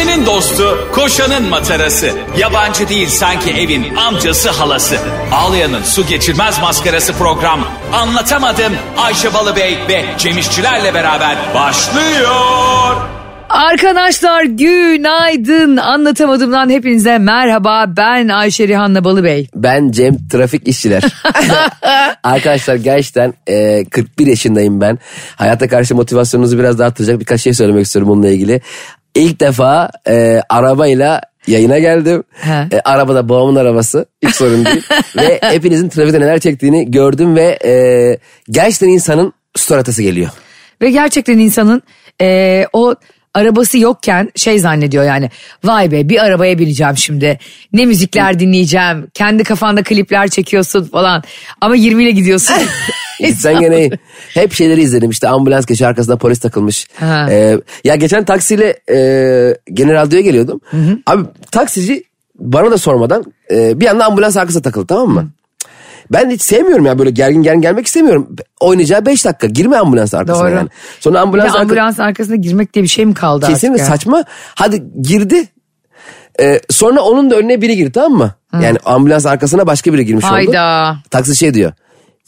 Ayşe'nin dostu, koşanın matarası. Yabancı değil sanki evin amcası halası. Ağlayan'ın su geçirmez maskarası program. Anlatamadım Ayşe Balıbey ve Cemişçilerle beraber başlıyor. Arkadaşlar günaydın. Anlatamadığımdan hepinize merhaba. Ben Ayşe Rihanna Balıbey. Ben Cem Trafik İşçiler. Arkadaşlar gerçekten e, 41 yaşındayım ben. Hayata karşı motivasyonunuzu biraz daha arttıracak birkaç şey söylemek istiyorum bununla ilgili. İlk defa e, arabayla yayına geldim. He. E, arabada babamın arabası hiç sorun değil. ve hepinizin trafikte neler çektiğini gördüm ve e, gerçekten insanın storatası geliyor. Ve gerçekten insanın eee, o arabası yokken şey zannediyor yani. Vay be bir arabaya bineceğim şimdi. Ne müzikler dinleyeceğim. Kendi kafanda klipler çekiyorsun falan. Ama 20 ile gidiyorsun. Gitsen gene. Hep şeyleri izledim işte ambulans geçiyor arkasında polis takılmış. Ha. Ee, ya geçen taksiyle e, gene radyoya geliyordum. Abi taksici bana da sormadan e, bir anda ambulans arkasına takıldı tamam mı? Ben hiç sevmiyorum ya böyle gergin gergin gelmek istemiyorum. Oynayacağı 5 dakika girme ambulans arkasına Doğru. yani. Sonra ambulans, arka- ambulans arkasına girmek diye bir şey mi kaldı Kesinlikle artık? saçma. Hadi girdi. Ee, sonra onun da önüne biri girdi tamam mı? Yani ambulans arkasına başka biri girmiş oldu. Hayda. Taksi şey diyor.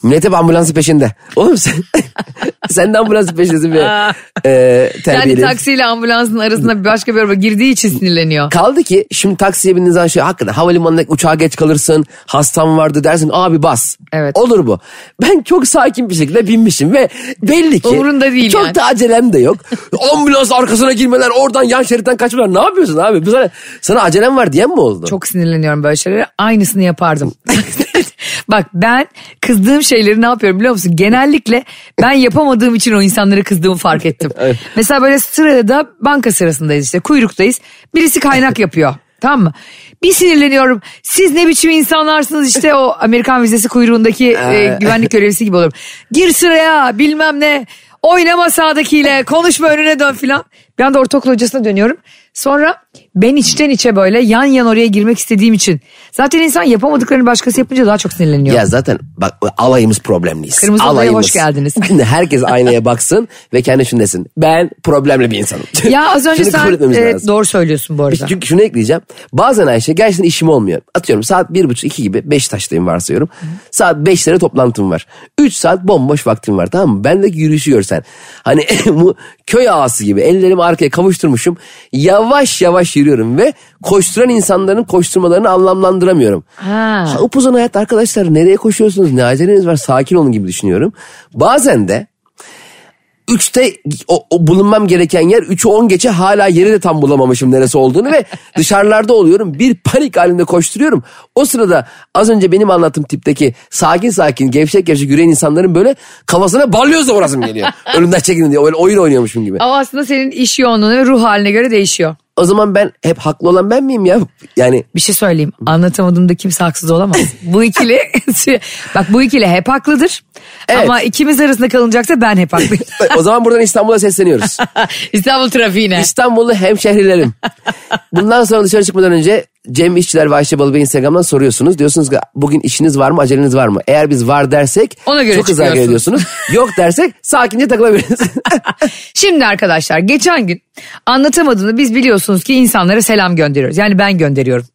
Millet hep ambulansın peşinde. Oğlum sen, sen de ambulansın peşindesin bir e, Yani terbiyeli. taksiyle ambulansın arasında bir başka bir araba girdiği için sinirleniyor. Kaldı ki şimdi taksiye bindiğin zaman şey hakikaten havalimanına uçağa geç kalırsın. Hastam vardı dersin abi bas. Evet. Olur bu. Ben çok sakin bir şekilde binmişim ve belli ki. Umurunda değil Çok yani. da acelem de yok. Ambulans arkasına girmeler oradan yan şeritten kaçmalar. Ne yapıyorsun abi? Sana, sana acelem var diyen mi oldu? Çok sinirleniyorum böyle şeylere. Aynısını yapardım. Bak ben kızdığım şeyleri ne yapıyorum biliyor musun? Genellikle ben yapamadığım için o insanlara kızdığımı fark ettim. Evet. Mesela böyle sırada banka sırasındayız işte kuyruktayız. Birisi kaynak yapıyor. Tamam mı? Bir sinirleniyorum. Siz ne biçim insanlarsınız işte o Amerikan vizesi kuyruğundaki e, güvenlik görevlisi gibi olurum. Gir sıraya bilmem ne. Oynama sağdakiyle konuşma önüne dön filan. Bir anda ortaokul hocasına dönüyorum. Sonra ben içten içe böyle yan yan oraya girmek istediğim için. Zaten insan yapamadıklarını başkası yapınca daha çok sinirleniyor. Ya zaten bak alayımız problemliyiz. Kırmızı alayımız. hoş geldiniz. Şimdi herkes aynaya baksın ve kendi şunu desin. Ben problemli bir insanım. Ya az önce sen lazım. doğru söylüyorsun bu arada. Çünkü şunu ekleyeceğim. Bazen Ayşe gerçekten işim olmuyor. Atıyorum saat bir buçuk iki gibi Beşiktaş'tayım varsayıyorum. Saat beşlere toplantım var. Üç saat bomboş vaktim var tamam mı? Bendeki yürüyüşü görsen. Hani bu köy ağası gibi ellerimi arkaya kavuşturmuşum. Yavaş yavaş yürüyorum ve koşturan insanların koşturmalarını anlamlandıramıyorum. Ha. Upuzun hayat arkadaşlar nereye koşuyorsunuz ne aceleniz var sakin olun gibi düşünüyorum. Bazen de Üçte o, o bulunmam gereken yer 3'ü 10 geçe hala yeri de tam bulamamışım neresi olduğunu ve dışarılarda oluyorum. Bir panik halinde koşturuyorum. O sırada az önce benim anlattığım tipteki sakin sakin gevşek gevşek yürüyen insanların böyle kafasına balyozla vurasım geliyor. Önümden çekin diye öyle oyun oynuyormuşum gibi. Ama aslında senin iş yoğunluğuna ve ruh haline göre değişiyor. O zaman ben hep haklı olan ben miyim ya? Yani Bir şey söyleyeyim. Anlatamadığımda kimse haksız olamaz. bu ikili bak bu ikili hep haklıdır. Evet. Ama ikimiz arasında kalınacaksa ben hep haklıyım. o zaman buradan İstanbul'a sesleniyoruz. İstanbul trafiğine. İstanbullu hemşehrilerim. Bundan sonra dışarı çıkmadan önce Cem İşçiler ve Ayşe Balıbey Instagram'dan soruyorsunuz. Diyorsunuz ki bugün işiniz var mı aceleniz var mı? Eğer biz var dersek Ona göre çok hızlı hareket ediyorsunuz. Yok dersek sakince takılabiliriz. Şimdi arkadaşlar geçen gün anlatamadığını biz biliyorsunuz ki insanlara selam gönderiyoruz. Yani ben gönderiyorum.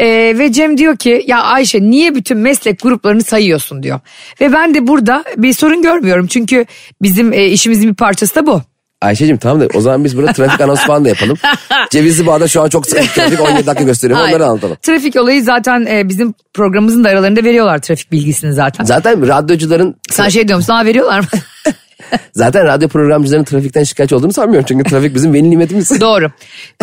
Ee, ve Cem diyor ki ya Ayşe niye bütün meslek gruplarını sayıyorsun diyor. Ve ben de burada bir sorun görmüyorum. Çünkü bizim e, işimizin bir parçası da bu. Ayşe'cim tamam da o zaman biz burada trafik anonsu falan da yapalım. Cevizli Bağ'da şu an çok sıkı trafik 17 dakika gösteriyor. Hayır. Onları anlatalım. Trafik olayı zaten e, bizim programımızın da aralarında veriyorlar trafik bilgisini zaten. Zaten radyocuların Sen şey diyor musun? Daha veriyorlar mı? zaten radyo programcıların trafikten şikayetçi olduğunu sanmıyorum. Çünkü trafik bizim veli nimetimiz. Doğru.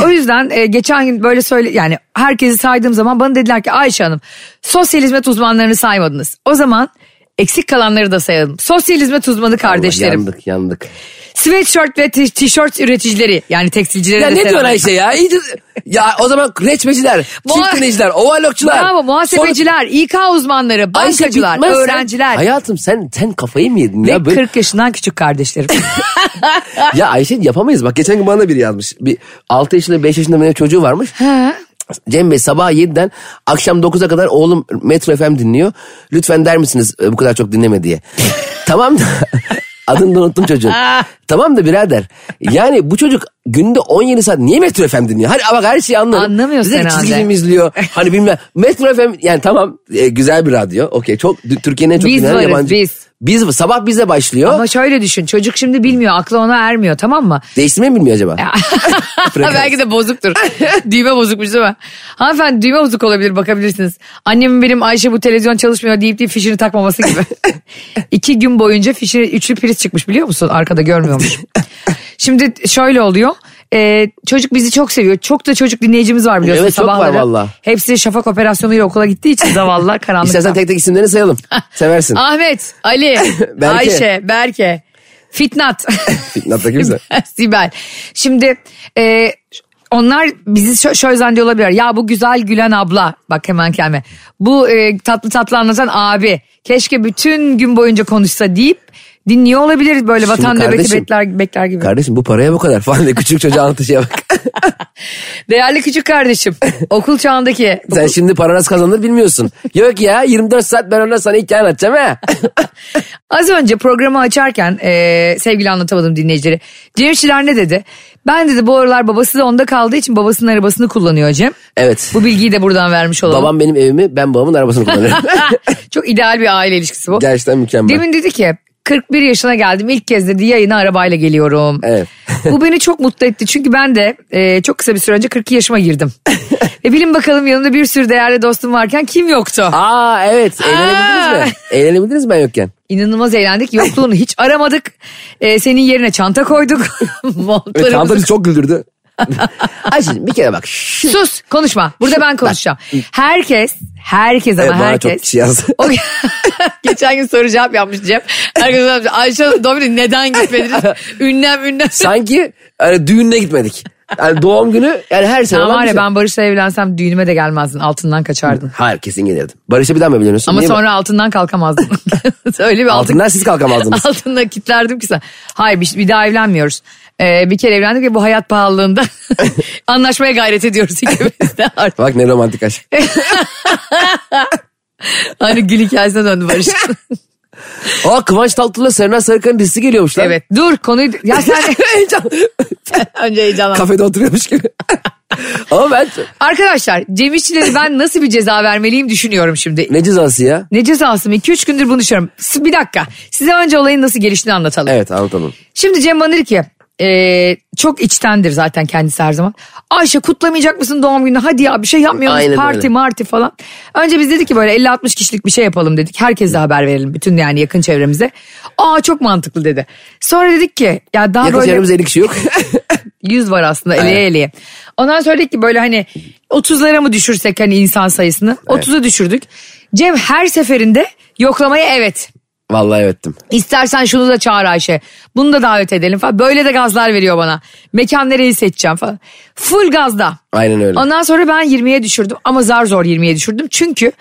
O yüzden e, geçen gün böyle söyle yani herkesi saydığım zaman bana dediler ki Ayşe Hanım sosyal hizmet uzmanlarını saymadınız. O zaman eksik kalanları da sayalım. Sosyal hizmet uzmanı kardeşlerim. yandık yandık. Sweatshirt ve tişört üreticileri yani tekstilcileri Ya de ne diyorsun Ayşe ya? İyice, ya o zaman reçmeciler, Muha- çift dinleyiciler, overlockçular. Bravo muhasebeciler, İK uzmanları, Ayşe bankacılar, sen- öğrenciler. hayatım sen sen kafayı mı yedin ve ya? Böyle, 40 yaşından küçük kardeşlerim. ya Ayşe yapamayız. Bak geçen gün bana biri yazmış. Bir 6 yaşında 5 yaşında bir çocuğu varmış. ha. Cem Bey sabah 7'den akşam 9'a kadar oğlum Metro FM dinliyor. Lütfen der misiniz e, bu kadar çok dinleme diye. tamam da Adını da unuttum çocuğun. tamam da birader. Yani bu çocuk günde 17 saat niye Metro FM dinliyor? Hadi bak her şeyi anlarım. Anlamıyorsun Bize herhalde. çizgi film izliyor. Hani bilmem. Metro FM yani tamam e, güzel bir radyo. Okey çok Türkiye'nin en çok Biz dinlenen varız, yabancı. biz. Biz sabah bize başlıyor. Ama şöyle düşün çocuk şimdi bilmiyor aklı ona ermiyor tamam mı? Değiştirmeyi mi bilmiyor acaba? Belki de bozuktur. düğme bozukmuş değil mi? Hanımefendi düğme bozuk olabilir bakabilirsiniz. Annemin benim Ayşe bu televizyon çalışmıyor deyip deyip fişini takmaması gibi. İki gün boyunca fişi üçlü priz çıkmış biliyor musun? Arkada görmüyormuş. Şimdi şöyle oluyor. Ee, çocuk bizi çok seviyor. Çok da çocuk dinleyicimiz var biliyorsun Evet, çok var sabahları. valla. Hepsi şafak operasyonuyla okula gittiği için zavallılar karanlıkta. İstersen tek tek isimlerini sayalım. Seversin. Ahmet, Ali, Berke. Ayşe, Berke, Fitnat. Fitnat'ta kimse. Sibel. Şimdi e, onlar bizi şö- şöyle zannediyor olabilir. Ya bu güzel gülen abla. Bak hemen kelime. Bu e, tatlı tatlı anlatan abi. Keşke bütün gün boyunca konuşsa deyip dinliyor olabilir böyle vatan nöbeti bekler, bekler gibi. Kardeşim bu paraya bu kadar falan diye küçük çocuğa anlatışa bak. Değerli küçük kardeşim. okul çağındaki. Sen şimdi para nasıl kazanılır bilmiyorsun. Yok ya 24 saat ben ona sana hikaye anlatacağım ha. Az önce programı açarken e, sevgili anlatamadım dinleyicileri. Cem İşçiler ne dedi? Ben dedi bu aralar babası da onda kaldığı için babasının arabasını kullanıyor Cem. Evet. Bu bilgiyi de buradan vermiş olalım. Babam benim evimi ben babamın arabasını kullanıyorum. Çok ideal bir aile ilişkisi bu. Gerçekten mükemmel. Demin dedi ki 41 yaşına geldim ilk kez dedi yayına arabayla geliyorum. Evet. Bu beni çok mutlu etti çünkü ben de e, çok kısa bir süre önce 42 yaşıma girdim. e bilin bakalım yanımda bir sürü değerli dostum varken kim yoktu? Aa evet eğlenebildiniz mi? Eğlenebildiniz mi ben yokken? İnanılmaz eğlendik yokluğunu hiç aramadık. E, senin yerine çanta koyduk. Ve Montlarımızı- çok güldürdü. Ayşe'cim bir kere bak. Şu... Sus konuşma burada ben konuşacağım. Herkes herkes ama bana herkes. çok kişi. O, geçen gün soru cevap yapmış Cem. Herkes sormuş, Ayşe günü neden gitmediniz? ünlem ünlem. Sanki hani düğününe gitmedik. Yani doğum günü yani her sene Sen olan var ya şey. ben Barış'la evlensem düğünüme de gelmezdin altından kaçardın. Hayır kesin gelirdim. Barış'a bir daha mı evleniyorsun? Ama Niye mi? sonra altından kalkamazdın. Öyle bir altın, Altından siz kalkamazdınız. altında kilitlerdim ki sen. Hayır bir, bir daha evlenmiyoruz. Ee, bir kere evlendik ve bu hayat pahalılığında anlaşmaya gayret ediyoruz ikimiz de artık. Bak ne romantik aşk. Hani gül hikayesine döndü Barış. Aa Kıvanç Tatlıtuğ'la Serena Sarıkan'ın dizisi geliyormuş lan. evet dur konuyu... Ya sen Heyecan. önce heyecanlan. Kafede oturuyormuş gibi. Ama ben Arkadaşlar Cem İşçileri ben nasıl bir ceza vermeliyim düşünüyorum şimdi. ne cezası ya? Ne cezası mı? 2-3 gündür bunu düşünüyorum. Bir dakika. Size önce olayın nasıl geliştiğini anlatalım. Evet anlatalım. Şimdi Cem bana ki e, çok içtendir zaten kendisi her zaman. Ayşe kutlamayacak mısın doğum gününü? Hadi ya bir şey yapmıyor musun? Aynen Parti öyle. marti falan. Önce biz dedik ki böyle 50-60 kişilik bir şey yapalım dedik. Herkese haber verelim bütün yani yakın çevremize. Aa çok mantıklı dedi. Sonra dedik ki ya daha Yakın böyle çevremizde 50 kişi yok. 100 var aslında eleye eleye. Ondan sonra dedik ki böyle hani 30'lara mı düşürsek hani insan sayısını? 30'a düşürdük. Cem her seferinde yoklamaya evet. Vallahi evettim. İstersen şunu da çağır Ayşe. Bunu da davet edelim falan. Böyle de gazlar veriyor bana. Mekan nereyi seçeceğim falan. Full gazda. Aynen öyle. Ondan sonra ben 20'ye düşürdüm ama zar zor 20'ye düşürdüm. Çünkü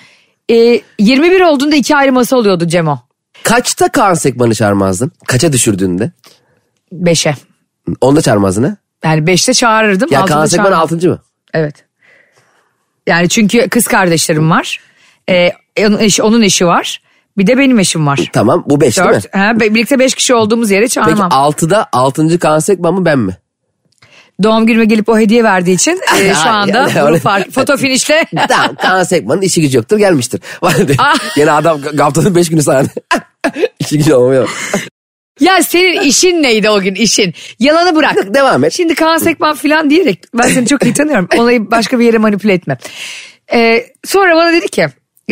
e, 21 olduğunda iki ayrı masa oluyordu Cemo. Kaçta Kaan Sekman'ı çağırmazdın? Kaça düşürdüğünde? 5'e. Onda çağırmazdın ha? Yani 5'te çağırırdım. Ya Kaan Sekman çağırmazdım. 6. mı? Evet. Yani çünkü kız kardeşlerim var. Ee, onun, eşi, onun eşi var. Bir de benim eşim var. Tamam bu 5 değil mi? Dört. Ha, be- birlikte beş kişi olduğumuz yere Peki çağırmam. 6'da 6. Kaan Sekman mı ben mi? Doğum günüme gelip o hediye verdiği için e, şu anda yani öyle- fark, foto finişte. tamam Kaan Sekman'ın işi gücü yoktur gelmiştir. Ah. Yine adam haftanın 5 günü sana. işi gücü olmuyor. ya senin işin neydi o gün işin? Yalanı bırak. Devam et. Şimdi Kaan Sekman falan diyerek ben seni çok iyi tanıyorum. Olayı başka bir yere manipüle etme. Ee, sonra bana dedi ki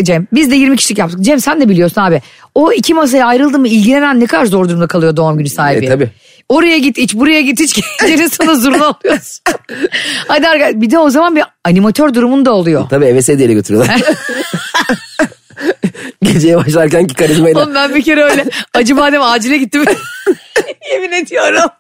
Cem biz de 20 kişilik yaptık. Cem sen de biliyorsun abi. O iki masaya ayrıldı mı ilgilenen ne kadar zor durumda kalıyor doğum günü sahibi. E, tabii. Oraya git iç buraya git iç. Gecenin sana zurna alıyorsun. Hadi arkadaşlar bir de o zaman bir animatör durumun da oluyor. Tabii eve sedyeyle götürüyorlar. Geceye başlarken ki karizmayla. Oğlum ben bir kere öyle acı badem acile gittim. Yemin ediyorum.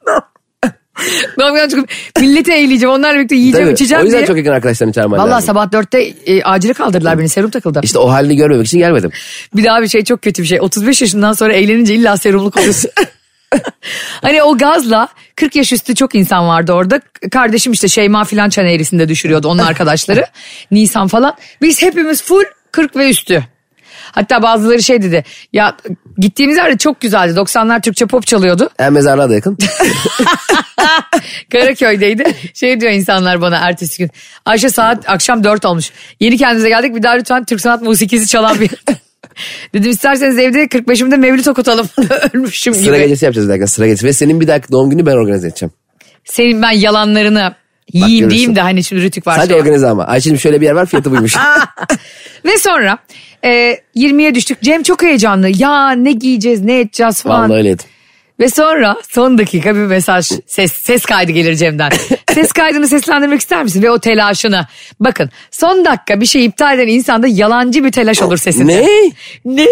Doğum günü çıkıp milleti eğleyeceğim. Onlarla birlikte yiyeceğim Tabii. içeceğim O yüzden diye. çok yakın arkadaşlarını çağırman Valla lazım. sabah dörtte e, acile kaldırdılar beni serum takıldı. İşte o halini görmemek için gelmedim. Bir daha bir şey çok kötü bir şey. 35 yaşından sonra eğlenince illa serumluk oluyorsun. hani o gazla 40 yaş üstü çok insan vardı orada. Kardeşim işte Şeyma filan çan eğrisinde düşürüyordu onun arkadaşları. Nisan falan. Biz hepimiz full 40 ve üstü. Hatta bazıları şey dedi. Ya gittiğimiz yerde çok güzeldi. 90'lar Türkçe pop çalıyordu. Hem mezarlığa da yakın. Karaköy'deydi. Şey diyor insanlar bana ertesi gün. Ayşe saat akşam 4 olmuş. Yeni kendimize geldik. Bir daha lütfen Türk sanat musikisi çalan bir Dedim isterseniz evde 45'imde mevlüt okutalım. Ölmüşüm sıra gibi. gecesi yapacağız derken sıra gecesi. Ve senin bir dahaki doğum günü ben organize edeceğim. Senin ben yalanlarını yiyeyim görürsün. diyeyim de hani şimdi rütük var. Sadece şey. organize ama. Ayşe'cim şöyle bir yer var fiyatı buymuş. Ve sonra e, 20'ye düştük. Cem çok heyecanlı. Ya ne giyeceğiz ne edeceğiz falan. Vallahi öyleydi. Ve sonra son dakika bir mesaj ses, ses kaydı gelir Cem'den. ses kaydını seslendirmek ister misin? Ve o telaşını. Bakın son dakika bir şey iptal eden insanda yalancı bir telaş olur sesinde. Ne? Ne?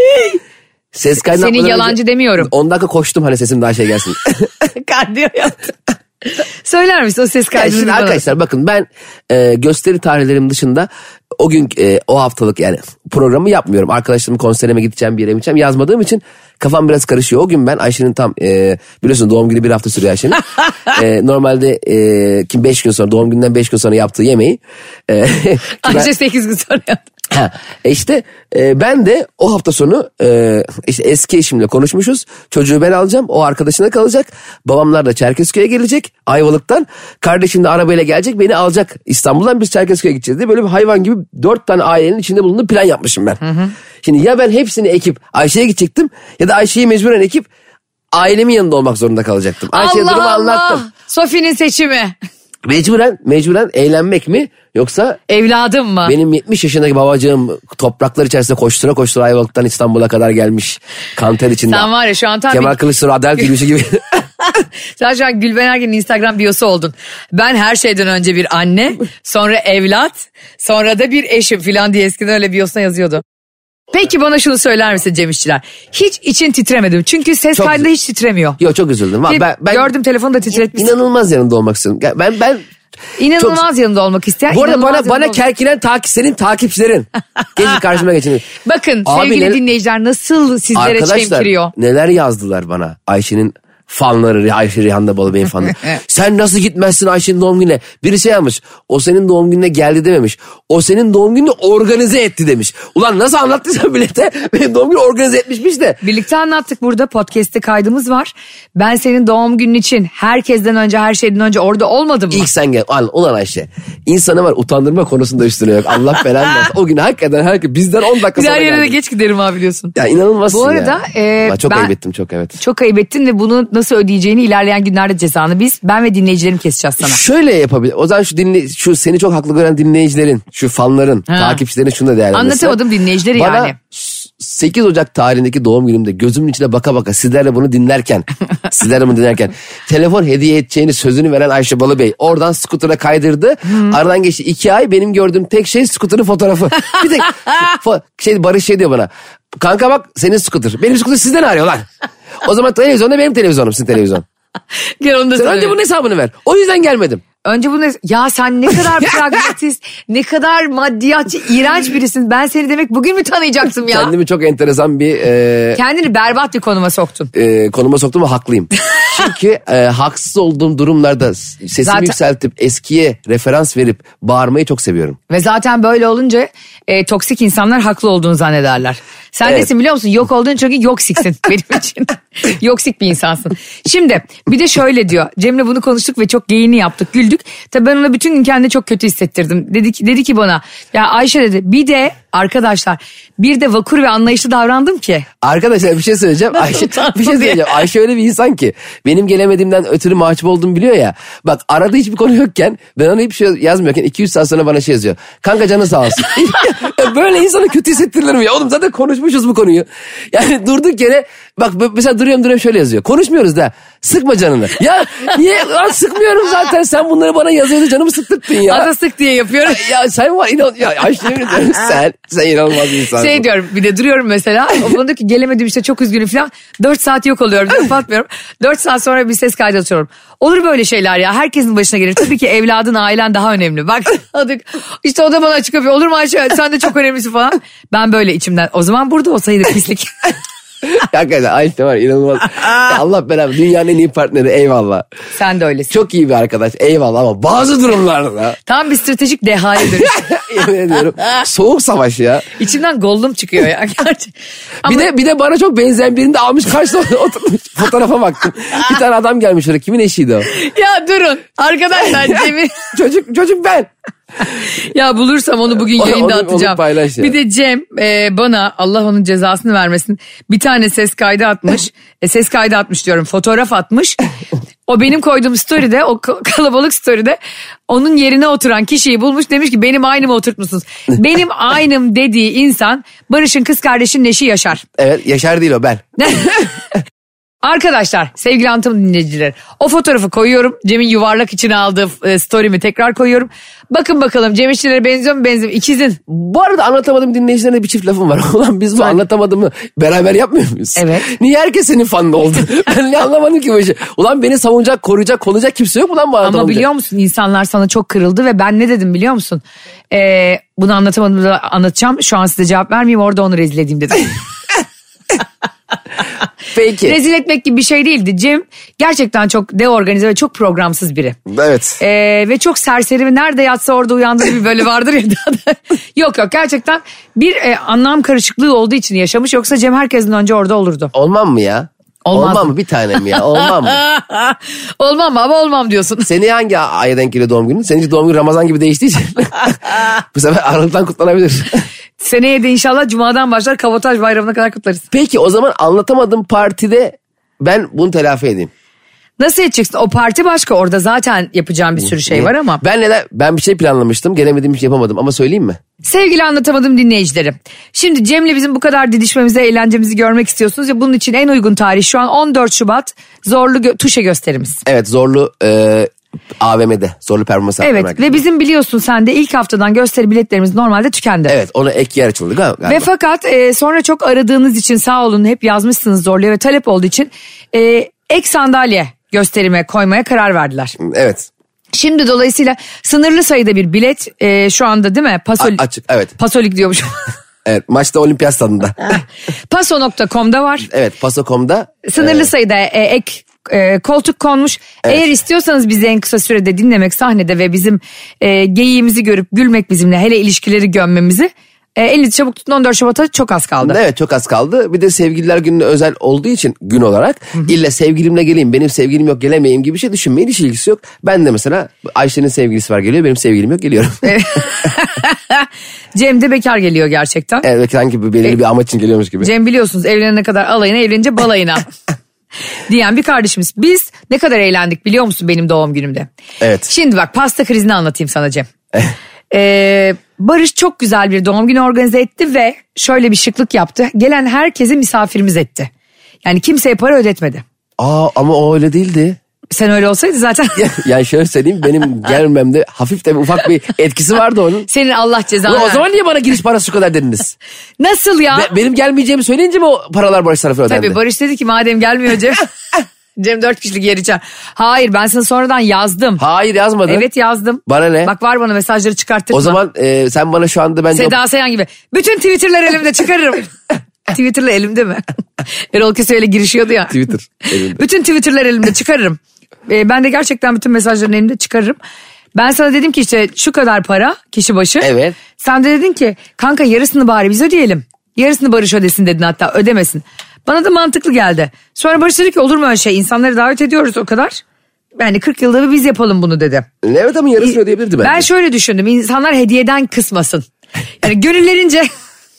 Ses kaydı Seni yapmadan yalancı önce demiyorum. 10 dakika koştum hani sesim daha şey gelsin. Kardiyo yaptı. Söyler misin o ses Yani kaydını? şimdi bana? arkadaşlar bakın ben e, gösteri tarihlerim dışında o gün e, o haftalık yani programı yapmıyorum. Arkadaşlarımın konserime gideceğim bir yere gideceğim yazmadığım için kafam biraz karışıyor. O gün ben Ayşe'nin tam e, biliyorsun doğum günü bir hafta sürüyor Ayşe'nin. e, normalde e, kim 5 gün sonra doğum günden 5 gün sonra yaptığı yemeği. E, Ayşe 8 gün sonra yaptı. Ha, e işte e, ben de o hafta sonu e, işte eski eşimle konuşmuşuz. Çocuğu ben alacağım. O arkadaşına kalacak. Babamlar da Çerkezköy'e gelecek Ayvalık'tan. Kardeşim de arabayla gelecek beni alacak İstanbul'dan biz Çerkezköy'e gideceğiz diye böyle bir hayvan gibi dört tane ailenin içinde bulunduğu plan yapmışım ben. Şimdi ya ben hepsini ekip Ayşe'ye gidecektim ya da Ayşe'yi mecburen ekip ailemin yanında olmak zorunda kalacaktım. Ayşe'ye durumu Allah. anlattım. Sofi'nin seçimi. Mecburen, mecburen eğlenmek mi yoksa Evladım mı? benim 70 yaşındaki babacığım topraklar içerisinde koştura koştura Ayvalık'tan İstanbul'a kadar gelmiş. Kanter içinde. Sen var ya şu an tam Kemal bir- Kılıçdaroğlu adalet yürüyüşü gibi. Sen şu an Gülben Ergen'in Instagram biyosu oldun. Ben her şeyden önce bir anne, sonra evlat, sonra da bir eşim falan diye eskiden öyle biyosuna yazıyordu. Peki bana şunu söyler misin Cem İşçiler? Hiç için titremedim. Çünkü ses Çok kaydında hiç titremiyor. Yok çok üzüldüm. Ben, ben Gördüm telefonu da titretmişsin. inanılmaz yanında olmak istiyorum. Ya Ben ben İnanılmaz yanında olmak isteyen. bu arada bana bana olmak- kerkilen takip senin takipçilerin. Geçin karşıma geçin. Bakın Abi sevgili ne- dinleyiciler nasıl sizlere Arkadaşlar çemkiriyor. neler yazdılar bana Ayşe'nin fanları Ayşe Rihanna Balıbey'in fanları. Sen nasıl gitmezsin Ayşe'nin doğum gününe? Biri şey yapmış. O senin doğum gününe geldi dememiş. O senin doğum gününü organize etti demiş. Ulan nasıl anlattıysan bilete benim doğum günü organize etmişmiş de. Birlikte anlattık burada podcast'te kaydımız var. Ben senin doğum günün için herkesten önce her şeyden önce orada olmadım mı? İlk sen gel. Al, ulan Ayşe. İnsanı var utandırma konusunda üstüne yok. Allah belanı versin. O gün hakikaten herkes bizden 10 dakika Bir sonra yere de geç giderim abi biliyorsun. Ya inanılmazsın Bu arada, ya. e, Ben çok ben- ayıp ettim çok evet. Çok ayıp ettin ve bunu nasıl ödeyeceğini ilerleyen günlerde cezanı biz ben ve dinleyicilerim keseceğiz sana. Şöyle yapabilir. O zaman şu dinle, şu seni çok haklı gören dinleyicilerin, şu fanların, Ha. takipçilerin şunu da değerlendirsinler. Anlatamadım dinleyicileri Bana yani. 8 Ocak tarihindeki doğum günümde gözümün içine baka baka sizlerle bunu dinlerken, sizlerle bunu dinlerken telefon hediye edeceğini sözünü veren Ayşe Balıbey oradan skutura kaydırdı. Aradan geçti 2 ay benim gördüğüm tek şey skuturun fotoğrafı. Bir tek şey Barış şey diyor bana. Kanka bak senin skutur. Benim skutur sizden arıyor lan. O zaman televizyonda benim televizyonum sizin televizyon. Gel onu da Sen önce bunun hesabını ver. O yüzden gelmedim. Önce bunu ya sen ne kadar pragmatist, ne kadar maddiyatçı, iğrenç birisin. Ben seni demek bugün mü tanıyacaksın ya? Kendimi çok enteresan bir e, Kendini berbat bir konuma soktun. e, konuma soktum ve haklıyım. Çünkü e, haksız olduğum durumlarda sesimi Zaten- yükseltip eskiye referans verip bağırmayı çok seviyorum. Ve zaten böyle olunca e, toksik insanlar haklı olduğunu zannederler. Sen Evet. nesin biliyor musun? Yok olduğun çünkü yoksiksin benim için. Yoksik bir insansın. Şimdi bir de şöyle diyor. Cem'le bunu konuştuk ve çok geyini yaptık, güldük. Tabii ben ona bütün gün kendimi çok kötü hissettirdim. Dedi ki, dedi ki bana ya Ayşe dedi bir de arkadaşlar bir de vakur ve anlayışlı davrandım ki. Arkadaşlar bir şey söyleyeceğim. Ayşe, bir şey söyleyeceğim. Ayşe öyle bir insan ki benim gelemediğimden ötürü mahcup olduğumu biliyor ya. Bak arada hiçbir konu yokken ben ona hiçbir şey yazmıyorken 200 saat sonra bana şey yazıyor. Kanka canı sağ olsun. Böyle insana kötü hissettirilir mi ya? Oğlum zaten konuşmuşuz bu konuyu. Yani durduk yere bak mesela duruyorum duruyorum şöyle yazıyor. Konuşmuyoruz da sıkma canını. Ya niye Lan sıkmıyorum zaten sen bunları bana yazıyordu canımı sıktırttın ya. Ada sık diye yapıyorum. ya sen var inan ya ediyorum sen sen inanılmaz bir insansın. Şey diyorum bir de duruyorum mesela. O bana ki gelemedim işte çok üzgünüm falan. Dört saat yok oluyorum kapatmıyorum. Dört saat sonra bir ses kaydı atıyorum. Olur böyle şeyler ya herkesin başına gelir. Tabii ki evladın ailen daha önemli. Bak işte o da bana açık yapıyor. Olur mu Ayşe sen de çok önemlisin falan. Ben böyle içimden o zaman burada olsaydı pislik. Hakikaten Ayşe var inanılmaz. Ya Allah beraber dünyanın en iyi partneri eyvallah. Sen de öylesin. Çok iyi bir arkadaş eyvallah ama bazı durumlarda Tam bir stratejik dehaya dönüş. ediyorum soğuk savaş ya. İçimden gollum çıkıyor ya. Gerçi. Ama Bir de bir de bana çok benzeyen birini de almış karşıda oturmuş. Fotoğrafa baktım. Bir tane adam gelmiş oraya. Kimin eşiydi o? ya durun arkadaşlar Cem'i çocuk çocuk ben. Ya bulursam onu bugün Onu- yayında onu- onu atacağım. paylaş ya. Bir de Cem e, bana Allah onun cezasını vermesin bir tane ses kaydı atmış. E, ses kaydı atmış diyorum fotoğraf atmış. O benim koyduğum story'de o ka- kalabalık story'de onun yerine oturan kişiyi bulmuş demiş ki benim aynımı oturtmuşsunuz. Benim aynım dediği insan Barış'ın kız kardeşinin eşi Yaşar. Evet Yaşar değil o ben. Arkadaşlar sevgili Antım dinleyiciler o fotoğrafı koyuyorum. Cem'in yuvarlak içine aldığı e, story'mi tekrar koyuyorum. Bakın bakalım Cem İşçilere benziyor mu benziyor mu? İkizin. Bu arada anlatamadım dinleyicilerine bir çift lafım var. Ulan biz bu anlatamadığımı beraber yapmıyor muyuz? Evet. Niye herkes senin fanın oldu? ben ne anlamadım ki bu işi. Ulan beni savunacak, koruyacak, kollayacak kimse yok mu lan bu Ama anlatamadım? biliyor musun insanlar sana çok kırıldı ve ben ne dedim biliyor musun? Ee, bunu anlatamadım da anlatacağım. Şu an size cevap vermeyeyim orada onu rezil edeyim dedim. Peki. rezil etmek gibi bir şey değildi. Cem gerçekten çok deorganize ve çok programsız biri. Evet. Ee, ve çok serseri ve nerede yatsa orada uyandığı bir böyle vardır ya. yok yok gerçekten bir e, anlam karışıklığı olduğu için yaşamış. Yoksa Cem herkesten önce orada olurdu. Olmam mı ya? Olmaz. Olmam mı bir tanem ya? Olmam mı? olmam mı ama olmam diyorsun. Seni hangi aya denk geliyor doğum günün? Seninki doğum günü Ramazan gibi değiştiği için. Bu sefer Aralık'tan kutlanabilir. Seneye de inşallah Cuma'dan başlar kabotaj bayramına kadar kutlarız. Peki o zaman anlatamadım partide ben bunu telafi edeyim. Nasıl edeceksin? O parti başka orada zaten yapacağım bir sürü şey var ama. Ben neler ben bir şey planlamıştım. Gelemediğim için yapamadım ama söyleyeyim mi? Sevgili anlatamadım dinleyicilerim. Şimdi Cem'le bizim bu kadar didişmemizi, eğlencemizi görmek istiyorsunuz ya bunun için en uygun tarih şu an 14 Şubat Zorlu Gö- Tuşe gösterimiz. Evet zorlu e, AVM'de zorlu performans Evet ve bizim biliyorsun sen de ilk haftadan gösteri biletlerimiz normalde tükendi. Evet ona ek yer açıldı galiba. Ve fakat e, sonra çok aradığınız için sağ olun hep yazmışsınız zorluya ve talep olduğu için e, ek sandalye gösterime koymaya karar verdiler. Evet Şimdi dolayısıyla sınırlı sayıda bir bilet e, şu anda değil mi? Pasol, A- açık, evet. Pasolik diyormuş. evet maçta olimpiyat stadında. Paso.com'da var. evet Paso.com'da Sınırlı sayıda e, ek e, koltuk konmuş. Eğer istiyorsanız bizi en kısa sürede dinlemek sahnede ve bizim e, geyiğimizi görüp gülmek bizimle hele ilişkileri gömmemizi e, elinizi çabuk tutun 14 Şubat'a çok az kaldı. Evet çok az kaldı. Bir de sevgililer gününe özel olduğu için gün olarak illa sevgilimle geleyim benim sevgilim yok gelemeyeyim gibi bir şey düşünmeyin hiç ilgisi yok. Ben de mesela Ayşe'nin sevgilisi var geliyor benim sevgilim yok geliyorum. Cem de bekar geliyor gerçekten. evet sanki belirli bir amaç için geliyormuş gibi. Cem biliyorsunuz evlenene kadar alayına evlenince balayına. diyen bir kardeşimiz. Biz ne kadar eğlendik biliyor musun benim doğum günümde? Evet. Şimdi bak pasta krizini anlatayım sana Cem. Ee, Barış çok güzel bir doğum günü organize etti ve şöyle bir şıklık yaptı. Gelen herkesi misafirimiz etti. Yani kimseye para ödetmedi. Aa ama o öyle değildi. Sen öyle olsaydı zaten yani şöyle söyleyeyim benim gelmemde hafif de ufak bir etkisi vardı onun. senin Allah cezanı Ulan o zaman niye bana giriş parası şu kadar dediniz? Nasıl ya? Be- benim gelmeyeceğimi söyleyince mi o paralar Barış tarafı ödendi? Tabii Barış dedi ki madem gelmiyor Cem. Cem dört kişilik yer içer. Hayır ben sana sonradan yazdım. Hayır yazmadın. Evet yazdım. Bana ne? Bak var bana mesajları çıkarttırma. O zaman e, sen bana şu anda bence... Seda Sayan gibi. Bütün Twitter'lar elimde çıkarırım. Twitter'la elimde mi? Erol Köse öyle girişiyordu ya. Twitter elimde. Bütün Twitter'lar elimde çıkarırım. Ee, ben de gerçekten bütün mesajların elimde çıkarırım. Ben sana dedim ki işte şu kadar para kişi başı. Evet. Sen de dedin ki kanka yarısını bari biz ödeyelim. Yarısını Barış ödesin dedin hatta ödemesin. Bana da mantıklı geldi. Sonra Barış dedi ki olur mu öyle şey insanları davet ediyoruz o kadar. Yani 40 yılda bir biz yapalım bunu dedi. Evet ama yarısını ödeyebilirdi bence. Ben şöyle düşündüm insanlar hediyeden kısmasın. Yani gönüllerince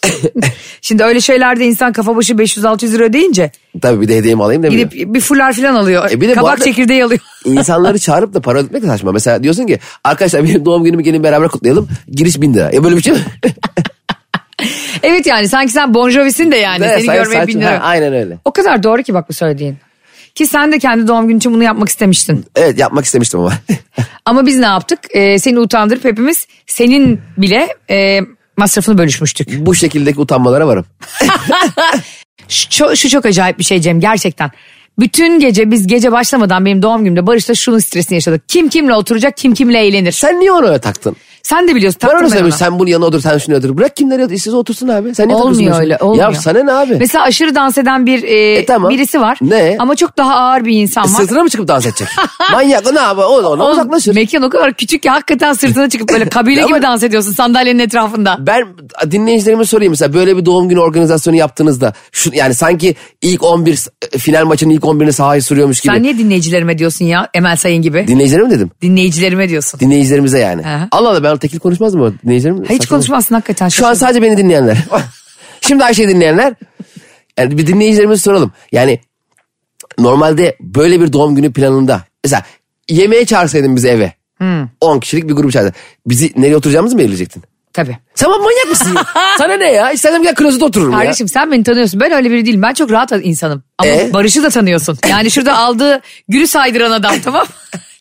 şimdi öyle şeylerde insan kafa başı 500-600 lira ödeyince Tabii bir de hediyemi alayım demiyor. gidip bir fular falan alıyor. E bir de Kabak çekirdeği alıyor. İnsanları çağırıp da para ödetmek de saçma. Mesela diyorsun ki arkadaşlar benim doğum günümü gelin beraber kutlayalım. Giriş bin lira. Ya böyle bir şey mi? evet yani sanki sen Bon Jovi'sin de yani Ne, seni görmeye saçma. bin lira. Ha, aynen öyle. O kadar doğru ki bak bu söylediğin. Ki sen de kendi doğum günün için bunu yapmak istemiştin. Evet yapmak istemiştim ama. Ama biz ne yaptık? Ee, seni utandırıp hepimiz senin bile e, masrafını bölüşmüştük. Bu şekildeki utanmalara varım. Şu, şu çok acayip bir şey Cem gerçekten. Bütün gece biz gece başlamadan benim doğum günümde Barış'la şunun stresini yaşadık. Kim kimle oturacak kim kimle eğlenir. Sen niye öyle taktın? Sen de biliyorsun. Ben onu ona. Sen bunu yanına otur sen şunu otur. Bırak kimleri otur. İstiyorsa otursun abi. Sen niye Olmuyor öyle olmuyor. Ya sana ne abi? Mesela aşırı dans eden bir e, tamam. birisi var. Ne? Ama çok daha ağır bir insan var. Sırtına mı çıkıp dans edecek? Manyak o ne abi? O ona Oğlum, uzaklaşır. Mekan o kadar küçük ki hakikaten sırtına çıkıp böyle kabile gibi dans ediyorsun sandalyenin etrafında. Ben dinleyicilerime sorayım mesela böyle bir doğum günü organizasyonu yaptığınızda şu yani sanki ilk 11 s- final maçının ilk 11'ini sahaya sürüyormuş gibi. Sen niye dinleyicilerime diyorsun ya Emel Sayın gibi? Dinleyicilerime dedim? Dinleyicilerime diyorsun. Dinleyicilerimize yani. Aha. Allah Allah ben tekil konuşmazdım o dinleyicilerim. Hiç konuşmazsın hakikaten. Şu an sadece beni dinleyenler. Şimdi Ayşe'yi dinleyenler. Yani bir dinleyicilerimize soralım. Yani normalde böyle bir doğum günü planında mesela yemeğe çağırsaydın bizi eve. Hmm. 10 kişilik bir grup çağırsaydın. Bizi nereye oturacağımızı mı belirleyecektin? Tabii. Sen manyak mısın ya? Sana ne ya? İstersen gel klozete otururum ya. Kardeşim sen beni tanıyorsun. Ben öyle biri değilim. Ben çok rahat insanım. Ama E? Barış'ı da tanıyorsun. Yani şurada aldığı gülü saydıran adam tamam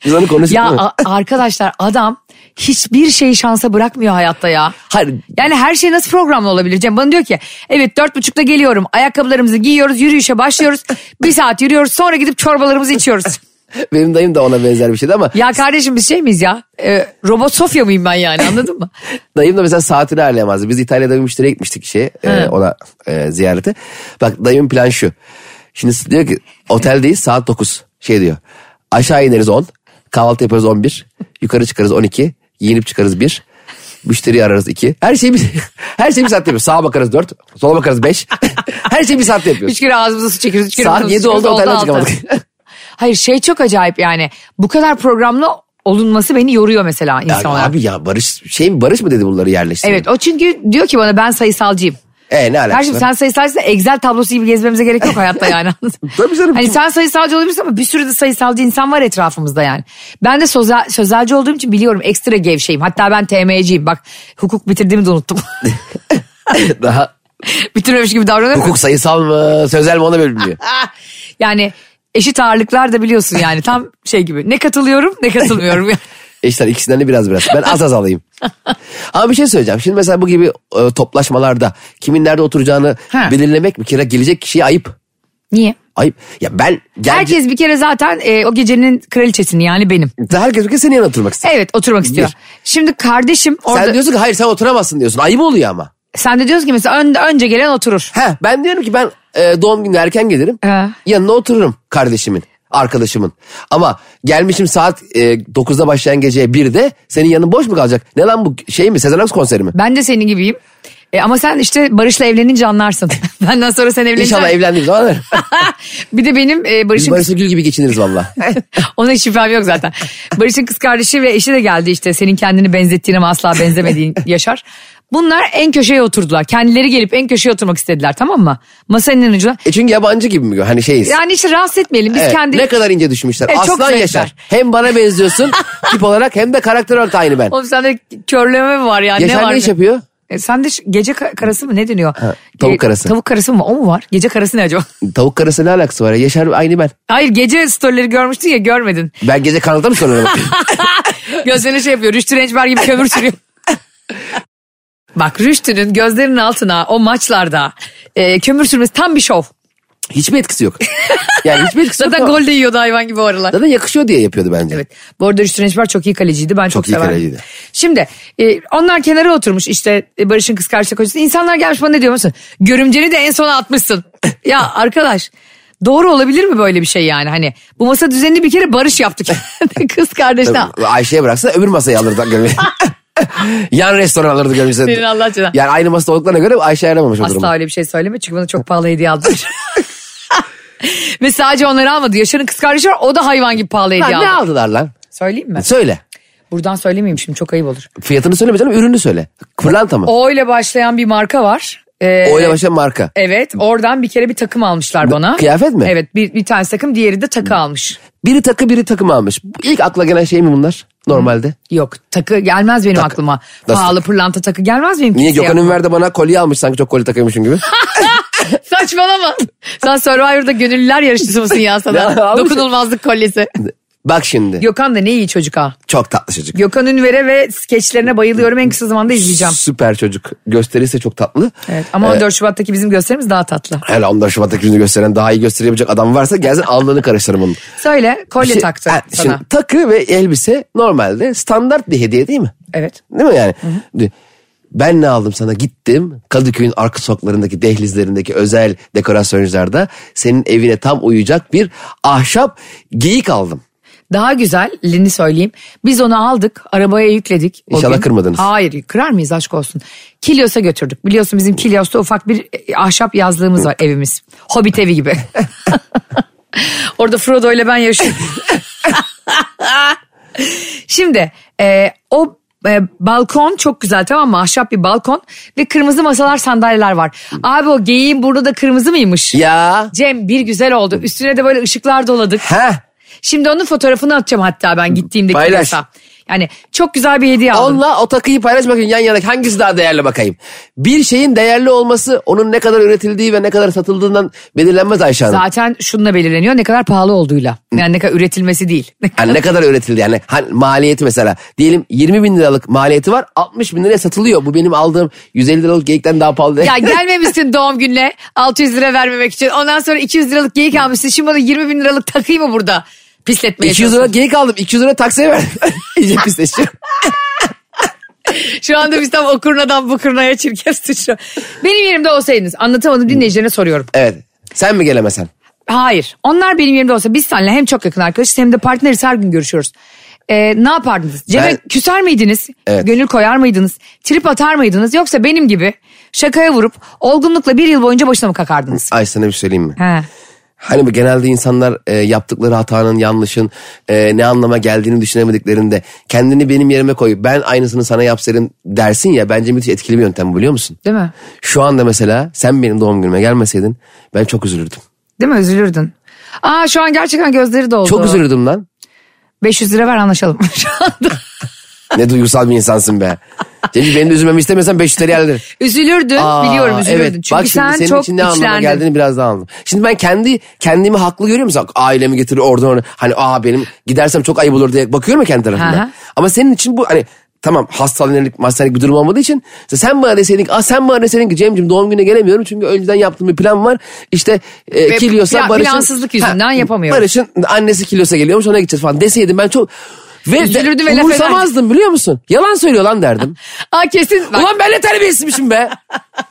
Biz onu konuştuk Ya a- arkadaşlar adam hiçbir şeyi şansa bırakmıyor hayatta ya. Hayır Yani her şey nasıl programlı olabilir? Cem bana diyor ki evet dört buçukta geliyorum. Ayakkabılarımızı giyiyoruz, yürüyüşe başlıyoruz. bir saat yürüyoruz sonra gidip çorbalarımızı içiyoruz. benim dayım da ona benzer bir şeydi ama ya kardeşim biz şey miyiz ya? Ee, robot Sofya mıyım ben yani anladın mı? dayım da mesela saatini ayarlayamazdı. Biz İtalya'da bir müşteriye gitmiştik şey e, ona e, ziyarete. Bak dayımın plan şu. Şimdi diyor ki oteldeyiz saat 9. Şey diyor. Aşağı ineriz 10. Kahvaltı yaparız 11. Yukarı çıkarız 12. Giyinip çıkarız 1. Müşteriyi ararız 2. Her şeyi bir, her şeyi bir saatte yapıyoruz. Sağa bakarız 4. Sola bakarız 5. her şeyi bir saatte yapıyoruz. Üç kere ağzımıza su çekiyoruz. Üç kere Saat ağzımıza 7 su oldu otelden çıkamadık. Hayır şey çok acayip yani. Bu kadar programlı olunması beni yoruyor mesela insan Ya olarak. abi ya Barış şey mi Barış mı dedi bunları yerleştirin? Evet o çünkü diyor ki bana ben sayısalcıyım. E ne alakası Kardeşim sen sayısalcıysan Excel tablosu gibi gezmemize gerek yok hayatta yani. Tabii canım. Hani sen sayısalcı olabilirsin ama bir sürü de sayısalcı insan var etrafımızda yani. Ben de sözel, sözelci olduğum için biliyorum ekstra gevşeyim. Hatta ben TM'ciyim bak hukuk bitirdiğimi de unuttum. Daha Bitirmemiş gibi davranıyorum. hukuk sayısal mı sözel mi ona bölünüyor. Yani eşit ağırlıklar da biliyorsun yani tam şey gibi. Ne katılıyorum ne katılmıyorum. İşte ikisinden de biraz biraz. Ben az az alayım. Ama bir şey söyleyeceğim. Şimdi mesela bu gibi e, toplaşmalarda kimin nerede oturacağını Ha. belirlemek bir kere gelecek kişiye ayıp. Niye? Ayıp. Ya ben gel, Herkes bir kere zaten e, o gecenin kraliçesini yani benim. herkes bir kere senin yanına oturmak istiyor. Evet oturmak istiyor. Şimdi kardeşim orada Sen diyorsun ki hayır sen oturamazsın diyorsun. Ayıp oluyor ama. sen de diyorsun ki mesela ön- önce gelen oturur. He, ben diyorum ki ben e, doğum günü erken gelirim. He. Yanına otururum kardeşimin, arkadaşımın. Ama gelmişim saat e, 9'da başlayan geceye 1'de senin yanın boş mu kalacak? Ne lan bu şey mi Sezen Aksu konseri mi? Ben de senin gibiyim. E, ama sen işte Barış'la evlenince anlarsın. Benden sonra sen evleneceksin. İnşallah evlendiğim zaman bir de benim e, Barış'ın Barış'la gül gibi geçiniriz valla. Ona hiç şüphem yok zaten. Barış'ın kız kardeşi ve eşi de geldi işte. Senin kendini benzettiğin ama asla benzemediğin Yaşar. Bunlar en köşeye oturdular. Kendileri gelip en köşeye oturmak istediler tamam mı? Masanın en ucuna. E çünkü yabancı gibi mi? Hani şeyiz. Yani işte rahatsız etmeyelim. Biz Evet, kendi... Ne kadar ince düşmüşler. Çok Aslan zevkler. Yaşar. Hem bana benziyorsun tip olarak hem de karakter olarak da aynı ben. Oğlum sende körleme mi var ya? ne Yaşar var? ne iş yapıyor? E, sende şu gece ka- karası mı ne deniyor? tavuk E, karası. Tavuk karası mı? O mu var? Gece karası ne acaba? Tavuk karası ne alakası var? ya? Yaşar aynı ben. Hayır gece storyleri görmüştün ya görmedin. Ben gece karanlıkta mı soruyorum? Gözlerine şey yapıyor. Rüştü Rençber gibi kömür sürüyor. Bak Rüştü'nün gözlerinin altına o maçlarda e, kömür sürmesi tam bir şov. Hiçbir etkisi yok. Yani hiçbir etkisi Zaten yok. ama- gol de yiyordu hayvan gibi o aralar. Zaten yakışıyor diye yapıyordu bence. Evet. Bu arada Rüştü Rençber çok iyi kaleciydi. Ben çok, Çok iyi severim. kaleciydi. Şimdi e, onlar kenara oturmuş işte e, Barış'ın kız kardeşi kocası. İnsanlar gelmiş bana ne diyor musun? Görümceni de en sona atmışsın. ya arkadaş doğru olabilir mi böyle bir şey yani? Hani bu masa düzenini bir kere Barış yaptı. kız kardeşine. Ayşe'ye bıraksa öbür masayı alırdı. Yan restoran alırdı görmeyi. Senin Allah canına. Yani aynı masada olduklarına göre Ayşe ayarlamamış o durumu. Asla öyle bir şey söyleme çünkü bana çok pahalı hediye aldılar. Ve sadece onları almadı. Yaşar'ın kız kardeşi var o da hayvan gibi pahalı hediye Lan ne aldı. aldılar lan? Söyleyeyim mi? Söyle. Buradan söylemeyeyim şimdi çok ayıp olur. Fiyatını söyleme canım ürünü söyle. Pırlanta mı? O ile başlayan bir marka var. Ee, O ile başlayan marka. Evet oradan bir kere bir takım almışlar bana. kıyafet mi? Evet bir, bir tanesi takım diğeri de takı almış. Biri takı biri takım almış. İlk akla gelen şey mi bunlar normalde? Yok takı gelmez benim Takı. aklıma. Nasıl? Pahalı pırlanta takı gelmez benim Niye kimseye Gökhan. Ünver de bana kolye almış sanki çok kolye takıyormuşum gibi. Saçmalama. Sen Survivor'da gönüllüler yarışçısı mısın ya Ya, sana? almış. Dokunulmazlık kolyesi. Bak şimdi. Gökhan da ne iyi çocuk ha. Çok tatlı çocuk. Gökhan Ünver'e ve skeçlerine bayılıyorum. En kısa zamanda izleyeceğim. Süper çocuk. Gösterisi çok tatlı. Evet, ama 14 Şubat'taki bizim gösterimiz daha tatlı. Hele 14 Şubat'taki yüzünü gösteren daha iyi gösterebilecek adam varsa gelsin alnını karıştırırım onun. Söyle kolye Şey- taktı Ha, sana. Şimdi takı ve elbise normalde standart bir hediye değil mi? Evet. Değil mi yani? Ben ne aldım sana? Gittim Kadıköy'ün arka sokaklarındaki dehlizlerindeki özel dekorasyoncularda senin evine tam uyacak bir ahşap geyik aldım. Daha güzelini söyleyeyim. Biz onu aldık, arabaya yükledik. o İnşallah gün. kırmadınız. Hayır, kırar mıyız aşk olsun. Kilyos'a götürdük. Biliyorsun bizim Kilyos'ta ufak bir e, ahşap yazlığımız var evimiz. Hobbit evi gibi. Orada Frodo ile ben yaşıyorum. Şimdi e, o e, balkon çok güzel tamam mı? Ahşap bir balkon ve kırmızı masalar sandalyeler var. Abi o geyiğin burada da kırmızı mıymış? Ya. Cem bir güzel oldu. Üstüne de böyle ışıklar doladık. Heh. Şimdi onun fotoğrafını atacağım hatta ben gittiğimde Paylaş. Yani çok güzel bir hediye aldım. Onunla o takıyı paylaş bakayım yan yana hangisi daha değerli bakayım. Bir şeyin değerli olması onun ne kadar üretildiği ve ne kadar satıldığından belirlenmez Ayşe Hanım. Zaten şununla belirleniyor ne kadar pahalı olduğuyla. Yani ne kadar üretilmesi değil. Yani ne kadar üretildi yani hani maliyeti mesela diyelim 20 bin liralık maliyeti var 60 bin liraya satılıyor. Bu benim aldığım 150 liralık geyikten daha pahalı değil. ya gelmemişsin doğum gününe 600 lira vermemek için. Ondan sonra 200 liralık geyik almışsın. Şimdi bana 20 bin liralık takayım mı burada? Pisletmeye 200 lira çalışıyorsun. geyik aldım 200 lira taksiye verdim. İyice pisleşiyor. Şu anda biz tam o kurnadan bu kurnaya çirkef sıçrıyor. Benim yerimde olsaydınız anlatamadım dinleyicilerine soruyorum. Evet sen mi gelemesen? Hayır. Onlar benim yerimde olsa biz seninle hem çok yakın arkadaşız hem de partneriz her gün görüşüyoruz. Ee, ne yapardınız? Cem'e Ben- küser miydiniz? Evet. Gönül koyar mıydınız? Trip atar mıydınız? Yoksa benim gibi şakaya vurup olgunlukla bir yıl boyunca başına mı kakardınız? Ay sana bir şey söyleyeyim mi? He. Hani bu genelde insanlar e, yaptıkları hatanın, yanlışın e, ne anlama geldiğini düşünemediklerinde kendini benim yerime koy ben aynısını sana yapsaydım dersin ya bence müthiş etkili bir yöntem biliyor musun? Değil mi? Şu anda mesela sen benim doğum günüme gelmeseydin ben çok üzülürdüm. Değil mi? Üzülürdün. Aa şu an gerçekten gözleri doldu. Çok üzülürdüm lan. 500 lira ver anlaşalım. Şu anda. Ne duygusal bir insansın be. Cemil benim de üzülmemi istemiyorsan 500 TL alır. Üzülürdün Aa, biliyorum üzülürdün. evet. Çünkü Bak şimdi sen senin çok için ne anlama geldiğini biraz daha anladım. Şimdi ben kendi kendimi haklı görüyor musun? Ailemi getirir oradan oraya. Hani aa benim gidersem çok ayıp olur diye bakıyorum ya kendi tarafımdan. Aha. Ama senin için bu hani tamam hastanelik hastanelik bir durum olmadığı için sen bana deseydin ki, sen bana deseydin ki Cem'ciğim doğum gününe gelemiyorum çünkü önceden yaptığım bir plan var. İşte e, Ve Kilyos'a plan- Barış'ın. plansızlık yüzünden Ha, yapamıyorum. Barış'ın annesi Kilyos'a geliyormuş ona gideceğiz falan deseydim ben çok ve Üzülürdüm ve laf umursamazdım biliyor musun? Yalan söylüyor lan derdim. Aa kesin. Bak, Ulan ben ne terbiyesizmişim be.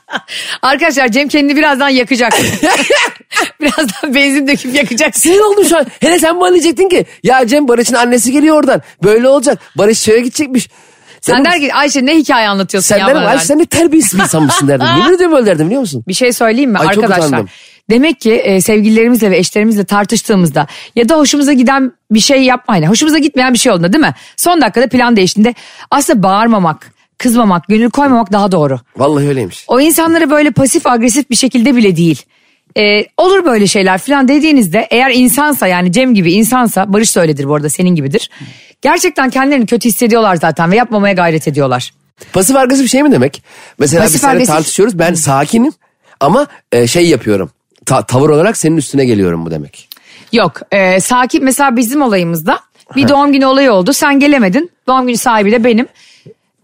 arkadaşlar Cem kendini birazdan yakacak. birazdan benzin döküp yakacak. Sinir oldum şu an. Hele sen bana diyecektin ki ya Cem Barış'ın annesi geliyor oradan. Böyle olacak. Barış şöyle gidecekmiş. Sen der ki Ayşe ne hikaye anlatıyorsun sen ya derim bana Ayşe sen ne terbiyesiz bir insan mısın derdim. Yemin ediyorum öyle derdim biliyor musun? Bir şey söyleyeyim mi Ay, arkadaşlar? Demek ki e, sevgililerimizle ve eşlerimizle tartıştığımızda ya da hoşumuza giden bir şey yapmayla, hoşumuza gitmeyen bir şey olduğunda değil mi? Son dakikada plan değiştiğinde aslında bağırmamak, kızmamak, gönül koymamak daha doğru. Vallahi öyleymiş. O insanlara böyle pasif agresif bir şekilde bile değil. Ee, olur böyle şeyler falan dediğinizde eğer insansa yani Cem gibi insansa Barış da öyledir bu arada senin gibidir. Gerçekten kendilerini kötü hissediyorlar zaten ve yapmamaya gayret ediyorlar. Pasif agresif bir şey mi demek? Mesela Pasif biz seninle agresif- tartışıyoruz. Ben sakinim ama e, şey yapıyorum. Ta- tavır olarak senin üstüne geliyorum bu demek. Yok e, sakin mesela bizim olayımızda bir doğum günü olayı oldu sen gelemedin doğum günü sahibi de benim.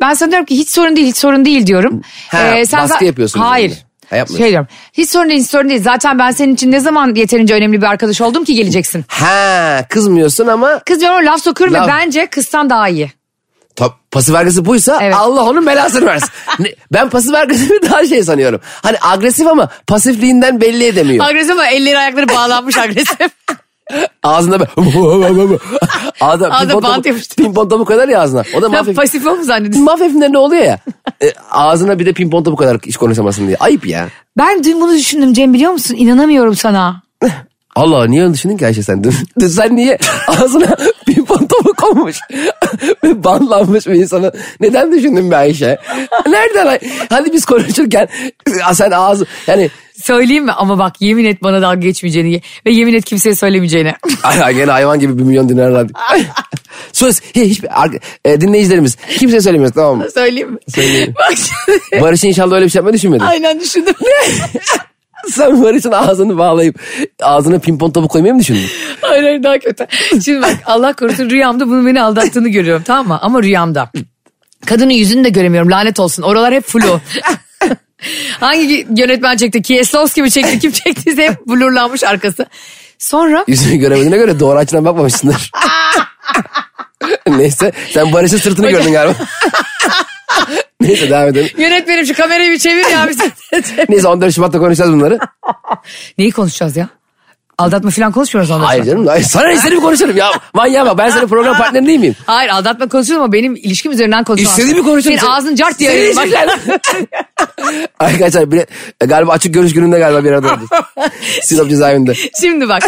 Ben sana diyorum ki hiç sorun değil hiç sorun değil diyorum. Ha, baskı za- yapıyorsun Hayır. üzerine. Ha, yapmıyorsun. şey diyorum hiç sorun değil hiç sorun değil zaten ben senin için ne zaman yeterince önemli bir arkadaş oldum ki geleceksin. Ha kızmıyorsun ama Kız diyorum laf sokuyorum Laf. ve bence kızdan daha iyi. Ta- pasif agresif buysa Evet. Allah onun belasını versin. Ben pasif agresifi daha şey sanıyorum. Hani agresif ama pasifliğinden belli edemiyor. Agresif ama elleri ayakları bağlanmış agresif. Ağzında böyle Ağzında pimpon bant yapıştı. pimpon topu kadar ya ağzına. O da mafya, pasif mu zannediyorsun? mafya filmlerinde ne oluyor ya. E, ağzına bir de pimpon topu kadar hiç konuşamasın diye. Ayıp ya. Ben dün bunu düşündüm Cem biliyor musun? İnanamıyorum sana. Allah niye düşündün ki Ayşe sen? Dün, dün sen niye ağzına pimpon topu konmuş ve bandlanmış bir insanı neden düşündün be Ayşe? Nereden? Hadi biz konuşurken sen ağzı yani Söyleyeyim mi? Ama bak yemin et bana dalga geçmeyeceğini ve yemin et kimseye söylemeyeceğini. ay, gene hayvan gibi bir milyon dinar verdik. Söz ar- e, dinleyicilerimiz kimseye söylemiyoruz tamam mı? Söyleyeyim mi? Söyleyeyim. Bak. Barış inşallah öyle bir şey yapmayı düşünmedi. Aynen düşündüm. Sen Barış'ın ağzını bağlayıp ağzına pimpon topu koymayı mı düşündün? Hayır hayır daha kötü. Şimdi bak Allah korusun rüyamda bunu beni aldattığını görüyorum tamam mı? Ama rüyamda. Kadının yüzünü de göremiyorum lanet olsun. Oralar hep flu. Hangi yönetmen çekti? Kieslowski mi çekti? Kim çektiyse hep blurlanmış arkası. Sonra Yüzünü göremediğine göre doğru açıdan bakmamışsındır. Neyse sen Barış'ın sırtını gördün galiba. Neyse devam edelim. yönetmenim şu kamerayı bir çevir ya. Bir Neyse 14 Şubat'ta konuşacağız bunları. Neyi konuşacağız ya? Aldatma falan konuşmuyoruz ondan Hayır canım. Hayır, sana istediğimi konuşurum ya. Manyağa bak ben senin program partnerin değil miyim? Hayır aldatma konuşuyoruz ama benim ilişkim üzerinden konuşuyoruz. İstediğimi konuşurum. Senin ağzın cart diye. Bak- yüzünden. Arkadaşlar bir, e, galiba açık görüş gününde galiba bir arada olduk. Sinop cezaevinde. Şimdi bak.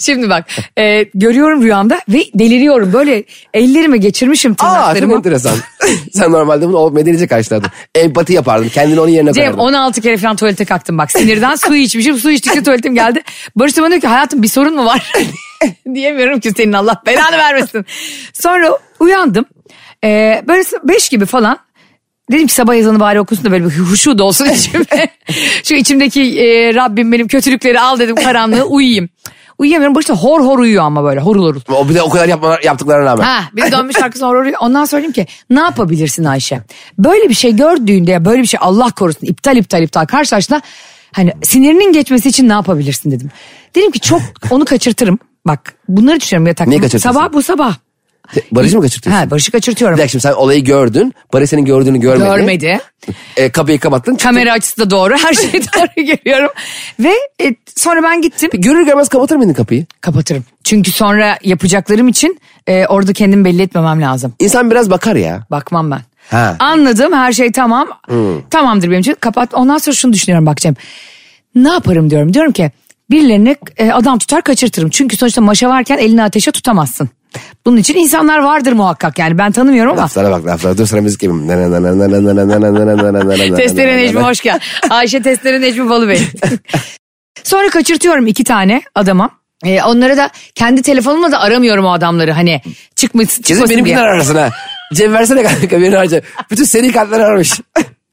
Şimdi bak. Ee, görüyorum rüyamda ve deliriyorum. Böyle ellerime geçirmişim Aa çok tırnaklarımı. enteresan. Sen normalde bunu olup medenice karşılardın. Empati yapardın. Kendini onun yerine Cem koyardın. 16 kere falan tuvalete kalktım bak. Sinirden su içmişim. Su içtikçe tuvaletim geldi. Barış da bana diyor ki hayatım bir sorun mu var? Diyemiyorum ki senin Allah belanı vermesin. Sonra uyandım. Ee, böyle beş gibi falan. Dedim ki sabah yazanı bari okusun da böyle bir huşu da olsun içimde. Şu içimdeki e, Rabbim benim kötülükleri al dedim karanlığı uyuyayım. Uyuyamıyorum. Barış da hor hor uyuyor ama böyle horul horul. O bir de o kadar yapmalar, yaptıklarına rağmen. Ha bir dönmüş arkasına hor hor uyuyor. Ondan dedim ki ne yapabilirsin Ayşe? Böyle bir şey gördüğünde ya böyle bir şey Allah korusun iptal iptal iptal karşılaştığında hani sinirinin geçmesi için ne yapabilirsin dedim. Dedim ki çok onu kaçırtırım. Bak bunları düşünüyorum yatakta. Neyi kaçırtırsın? Sabah bu sabah. Barış'ı mı kaçırtıyorsun? Ha Barış'ı kaçırtıyorum. Bir dakika şimdi sen olayı gördün. Barış senin gördüğünü görmedi. Görmedi. E, kapıyı kapattın. çıktın. Kamera açısı da doğru. Her şeyi doğru görüyorum. Ve e, sonra ben gittim. Görür görmez kapatır mıydın kapıyı? Kapatırım. Çünkü sonra yapacaklarım için e, orada kendimi belli etmemem lazım. İnsan biraz bakar ya. Bakmam ben. Ha. Anladım her şey tamam. Tamamdır benim için. Kapat. Ondan sonra şunu düşünüyorum bak Cem. Ne yaparım diyorum. Diyorum ki birilerini e, adam tutar kaçırtırım. Çünkü sonuçta maşa varken elini ateşe tutamazsın. Bunun için insanlar vardır muhakkak yani ben tanımıyorum ama. Laflara bak laflara. Dur sana müzik yapayım. Testere Necmi hoş geldin. Ayşe Testere Necmi Balıbey. Sonra kaçırtıyorum iki tane adama. E, onları da kendi telefonumla da aramıyorum o adamları hani çıkmış, Kesin çıkmasın diye. benimkiler arasına. Cem versene kanka beni harca. Bütün seri kartları aramış.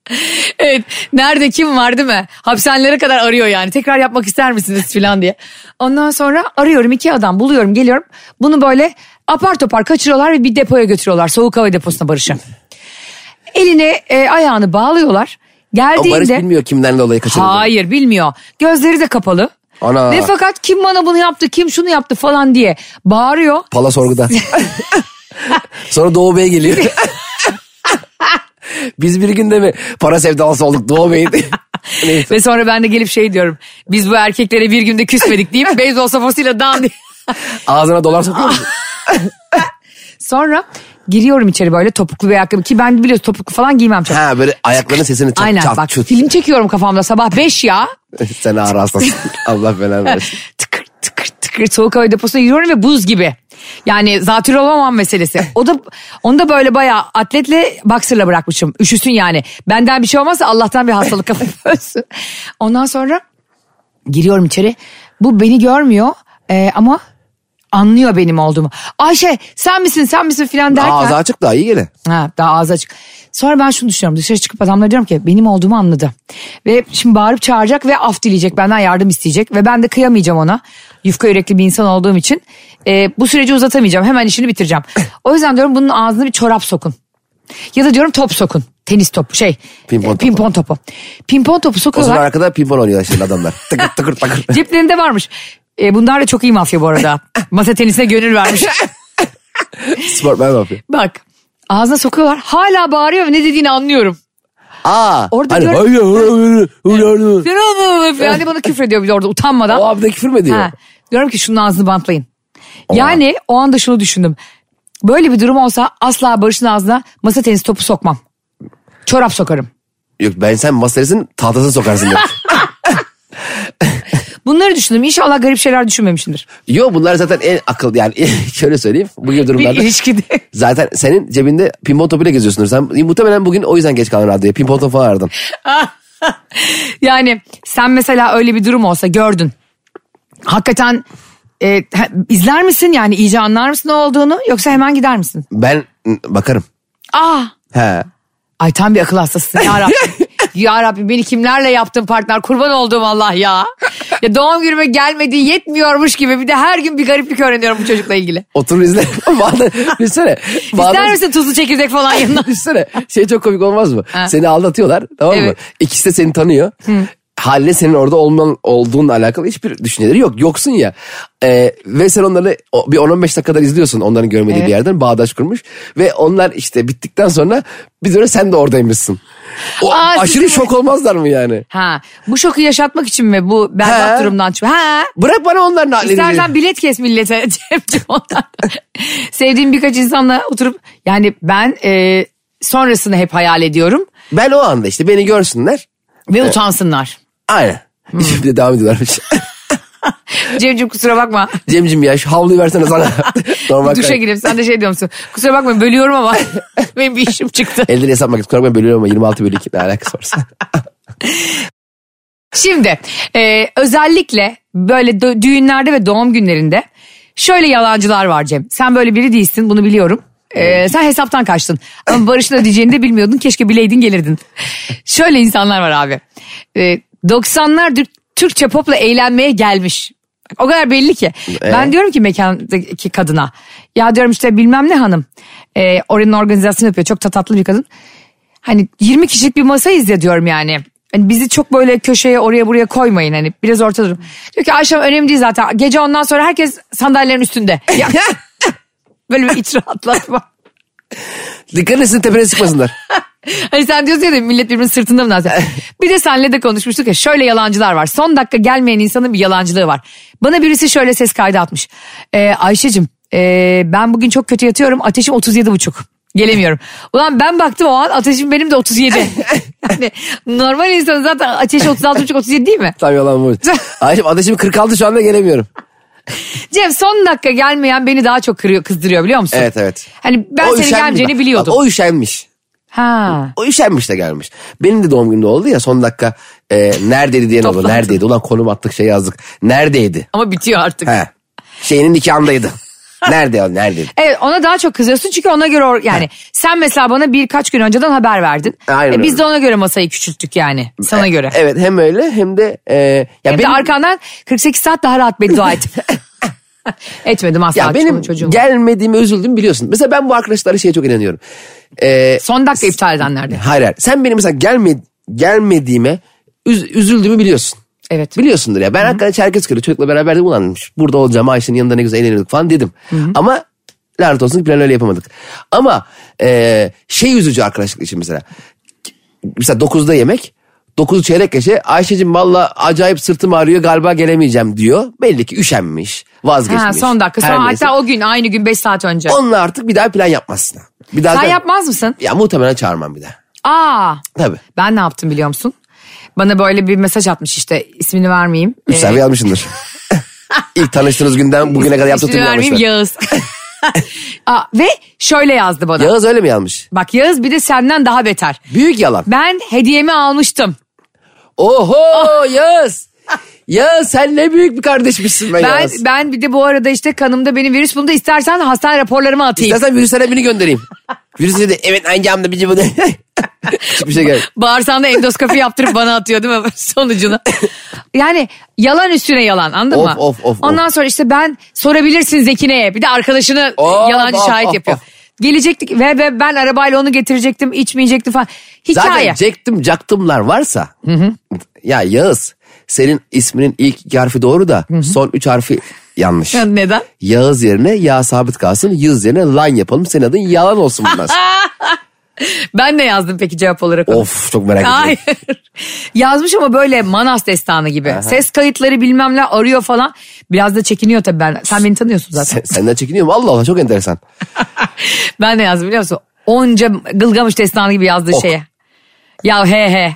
Evet nerede kim var değil mi? Hapishanelere kadar arıyor yani. Tekrar yapmak ister misiniz filan diye. Ondan sonra arıyorum iki adam buluyorum geliyorum. Bunu böyle apar topar kaçırıyorlar ve bir depoya götürüyorlar. Soğuk hava deposuna Barış'ı. Eline e, ayağını bağlıyorlar. O Barış Geldiğinde... bilmiyor kimden dolayı kaçırıldı. Hayır bilmiyor. Gözleri de kapalı. Ana. Ve fakat kim bana bunu yaptı kim şunu yaptı falan diye bağırıyor. Pala sorguda. Sonra Doğu Bey geliyor. Biz bir günde mi para sevdalısı olduk? Neyse. Ve sonra ben de gelip şey diyorum. Biz bu erkeklere bir günde küsmedik deyip beyzbol sopasıyla dan diye. Ağzına dolar sokuyor musun? Sonra giriyorum içeri böyle topuklu bir ayakkabı ki ben biliyorsun topuklu falan giymem çok. Ha böyle ayaklarının sesini çat Aynen çat bak çut. film çekiyorum kafamda sabah 5 ya. Sen ağır hastasın. Allah belanı versin. tıkır tıkır tıkır soğuk hava deposuna giriyorum ve buz gibi. Yani zatürre olamam meselesi. O da onu da böyle bayağı atletle boxer'la bırakmışım. Üşüsün yani. Benden bir şey olmazsa Allah'tan bir hastalık kapı ölsün. Ondan sonra giriyorum içeri. Bu beni görmüyor e, ama anlıyor benim olduğumu. Ayşe sen misin sen misin filan derken. Ağzı açık daha iyi gene. Ha, daha ağzı açık. Sonra ben şunu düşünüyorum. Dışarı çıkıp adamlara diyorum ki benim olduğumu anladı. Ve şimdi bağırıp çağıracak ve af dileyecek. Benden yardım isteyecek. Ve ben de kıyamayacağım ona. Yufka yürekli bir insan olduğum için. e, bu süreci uzatamayacağım. Hemen işini bitireceğim. O yüzden diyorum bunun ağzına bir çorap sokun. Ya da diyorum top sokun. Tenis topu şey. Pimpon e, topu. Pimpon topu. Pimpon topu O zaman sokuyorlar. arkada pimpon oynuyorlar şimdi adamlar. Tıkır tıkır tıkır. Ceplerinde varmış. E, bunlar da çok iyi mafya bu arada. Masa tenisine gönül vermiş. Sportman yapıyor. Bak ağzına sokuyorlar. Hala bağırıyor ve ne dediğini anlıyorum. Aa. Orada hani, gör- diye bana küfür ediyor bir de orada utanmadan. O abi de küfür mü ediyor? Ha, diyorum ki şunun ağzını bantlayın. Yani o anda şunu düşündüm. Böyle bir durum olsa asla Barış'ın ağzına masa tenisi topu sokmam. Çorap sokarım. Yok ben sen masaresin tahtasını sokarsın dedim. Bunları düşündüm. İnşallah garip şeyler düşünmemişimdir. Yok bunlar zaten en akıl yani şöyle söyleyeyim. Bu gibi Bir durumlarda. ilişkide. Zaten senin cebinde pimpon topuyla geziyorsundur. Sen muhtemelen bugün o yüzden geç kaldın radyoya. Pimpon topu aradın. yani sen mesela öyle bir durum olsa gördün. Hakikaten e, izler misin yani iyice anlar mısın ne olduğunu yoksa hemen gider misin? Ben bakarım. Aa, He. ay tam bir akıl hastasısın ya. Ya Rabbi beni kimlerle yaptın partner kurban olduğum Allah ya. ya doğum günüme gelmediği yetmiyormuş gibi bir de her gün bir gariplik öğreniyorum bu çocukla ilgili. Oturur izle. Bazen, düşünsene. İster misin tuzlu çekirdek falan yanına? Düşünsene şey çok komik olmaz mı? Ha. Seni aldatıyorlar tamam mı? Evet. İkisi de seni tanıyor. Haline senin orada olman, olduğunla alakalı hiçbir düşünceleri yok. Yoksun ya. Ee, ve sen onları bir 10-15 dakikadan izliyorsun onların görmediği Evet. bir yerden bağdaş kurmuş. Ve onlar işte bittikten sonra bir de sen de oradaymışsın. O Aa, aşırı şok olmazlar mı yani? Ha, bu şoku yaşatmak için mi bu berbat He. durumdan çıkıyor? Ha. Bırak bana onların halini. İstersen bilet kes millete onlardan. Sevdiğim birkaç insanla oturup yani ben e, sonrasını hep hayal ediyorum Ben o anda işte beni görsünler. ve utansınlar. Aynen. Şimdi devam ediyorlarmış. Cemciğim kusura bakma. Cemcim ya şu havluyu versene sana. Normal Duşa girip sen de şey diyor musun? Kusura bakma bölüyorum ama benim bir işim çıktı. Elleri hesap makinesi kullanmayı bölüyorum ama 26 bölü 2 ne alakası varsa. Şimdi e, özellikle böyle düğünlerde ve doğum günlerinde şöyle yalancılar var Cem. Sen böyle biri değilsin bunu biliyorum. E, sen hesaptan kaçtın. Ama Barış'ın ödeyeceğini de bilmiyordun. Keşke bileydin gelirdin. Şöyle insanlar var abi. E, 90'lar Türk- Türkçe popla eğlenmeye gelmiş. O kadar belli ki. Ben diyorum ki mekandaki kadına. Ya diyorum işte bilmem ne hanım. E, oranın organizasyonu yapıyor. Çok da tatlı bir kadın. Hani 20 kişilik bir masayız ya diyorum yani. Hani bizi çok böyle köşeye oraya buraya koymayın hani biraz ortada durun. Diyor ki Ayşem önemli değil zaten. Gece ondan sonra herkes sandalyelerin üstünde. Ya, böyle bir iç rahatlatma. Dikkat etsin tepene sıkmasınlar. Hani sen diyorsun ya millet birbirinin sırtında mı zaten. Bir de senle de konuşmuştuk ya şöyle yalancılar var. Son dakika gelmeyen insanın bir yalancılığı var. Bana birisi şöyle ses kaydı atmış. Ee, Ayşe'cim ee, ben bugün çok kötü yatıyorum ateşim 37 buçuk. Gelemiyorum. Ulan ben baktım o an ateşim benim de 37. yani normal insanın zaten ateşi 36 buçuk 37 değil mi? Tam yalan bu. Ayşem ateşim 46 şu anda gelemiyorum. Cem son dakika gelmeyen beni daha çok kırıyor, kızdırıyor biliyor musun? Evet evet. Hani ben O üşenmiş gelmeyeceğini biliyordum. Bak, o üşenmiş. Ha. O üşenmiş de gelmiş. Benim de doğum günümde oldu ya son dakika e, neredeydi diyen oldu. Neredeydi? Ulan konum attık şey yazdık. Neredeydi? Ama bitiyor artık. He. Şeyinin nikahındaydı. Nerede o? Neredeydi? Evet ona daha çok kızıyorsun çünkü ona göre or- yani sen mesela bana birkaç gün önceden haber verdin. Aynen E, biz öyle. de ona göre masayı küçülttük yani sana göre. Evet hem öyle hem de e, ya Hem de benim, arkandan 48 saat daha rahat beddua et. Etmedim asla. ya benim çocuğum. gelmediğimi üzüldüm biliyorsun. Mesela ben bu arkadaşlara şeye çok inanıyorum. E, Son dakika iptal edenlerde. hayır hayır. Sen benim mesela gelme, gelmediğime üz- üzüldüğümü biliyorsun. Evet. Biliyorsundur ya. Ben hakikaten Çerkezköy'de çocukla beraber de ulanmış. Burada olacağım Ayşe'nin yanında ne güzel eğleniyorduk falan dedim. Ama lanet olsun ki plan öyle yapamadık. Ama e, şey üzücü arkadaşlık için mesela. Mesela 9'da yemek. 9 çeyrek geçe Ayşe'cim valla acayip sırtım ağrıyor galiba gelemeyeceğim diyor. Belli ki üşenmiş vazgeçmiş. Ha, son dakika. Her Son, neyse. hatta o gün aynı gün 5 saat önce. Onunla artık bir daha plan yapmazsın. Bir daha Sen da- yapmaz mısın? Ya muhtemelen çağırmam bir daha. Aa. Tabii. Ben ne yaptım biliyor musun? Bana böyle bir mesaj atmış işte ismini vermeyeyim. Üç Ee, sayfa yazmışsındır. İlk tanıştığınız günden bugüne kadar yaptığı tüm ismini vermeyeyim yanlışlar. Yağız. Aa, ve şöyle yazdı bana. Yağız öyle mi yazmış? Bak Yağız bir de senden daha beter. Büyük yalan. Ben hediyemi almıştım. Oho Yağız. Yağız sen ne büyük bir kardeşmişsin ben, Ben Yağız. ben bir de bu arada işte kanımda benim virüs bulundu. İstersen hastane raporlarımı atayım. İstersen virüs alemini göndereyim. virüs dedi evet hangi amda bici bu Hiçbir şey gel. Bağırsağında endoskopi yaptırıp bana atıyor değil mi sonucunu? Yani yalan üstüne yalan anladın Of, mı? of, of, of. Ondan sonra işte ben sorabilirsin Zekine'ye bir de arkadaşını Of, yalancı of, şahit of, yapıyor. of. Gelecektik ve, ve ben arabayla onu getirecektim içmeyecektim falan. Hikaye. Zaten Jack'tım caktımlar varsa. Ya Yağız senin isminin ilk iki harfi doğru da son üç harfi yanlış. Neden? Yağız yerine yağ sabit kalsın. Yağız yerine lan yapalım. Senin adın yalan olsun bundan. Ben ne yazdım peki cevap olarak? onu? of çok merak ediyorum. Hayır. Yazmış ama böyle Manas destanı gibi. Ses kayıtları bilmem ne arıyor falan. Biraz da çekiniyor tabii ben. Sen beni tanıyorsun zaten. Sen, senden çekiniyorum. Allah Allah çok enteresan. Ben de yazdım biliyor musun? Onca Gılgamış destanı gibi yazdığı Ok. şeye. Ya he he.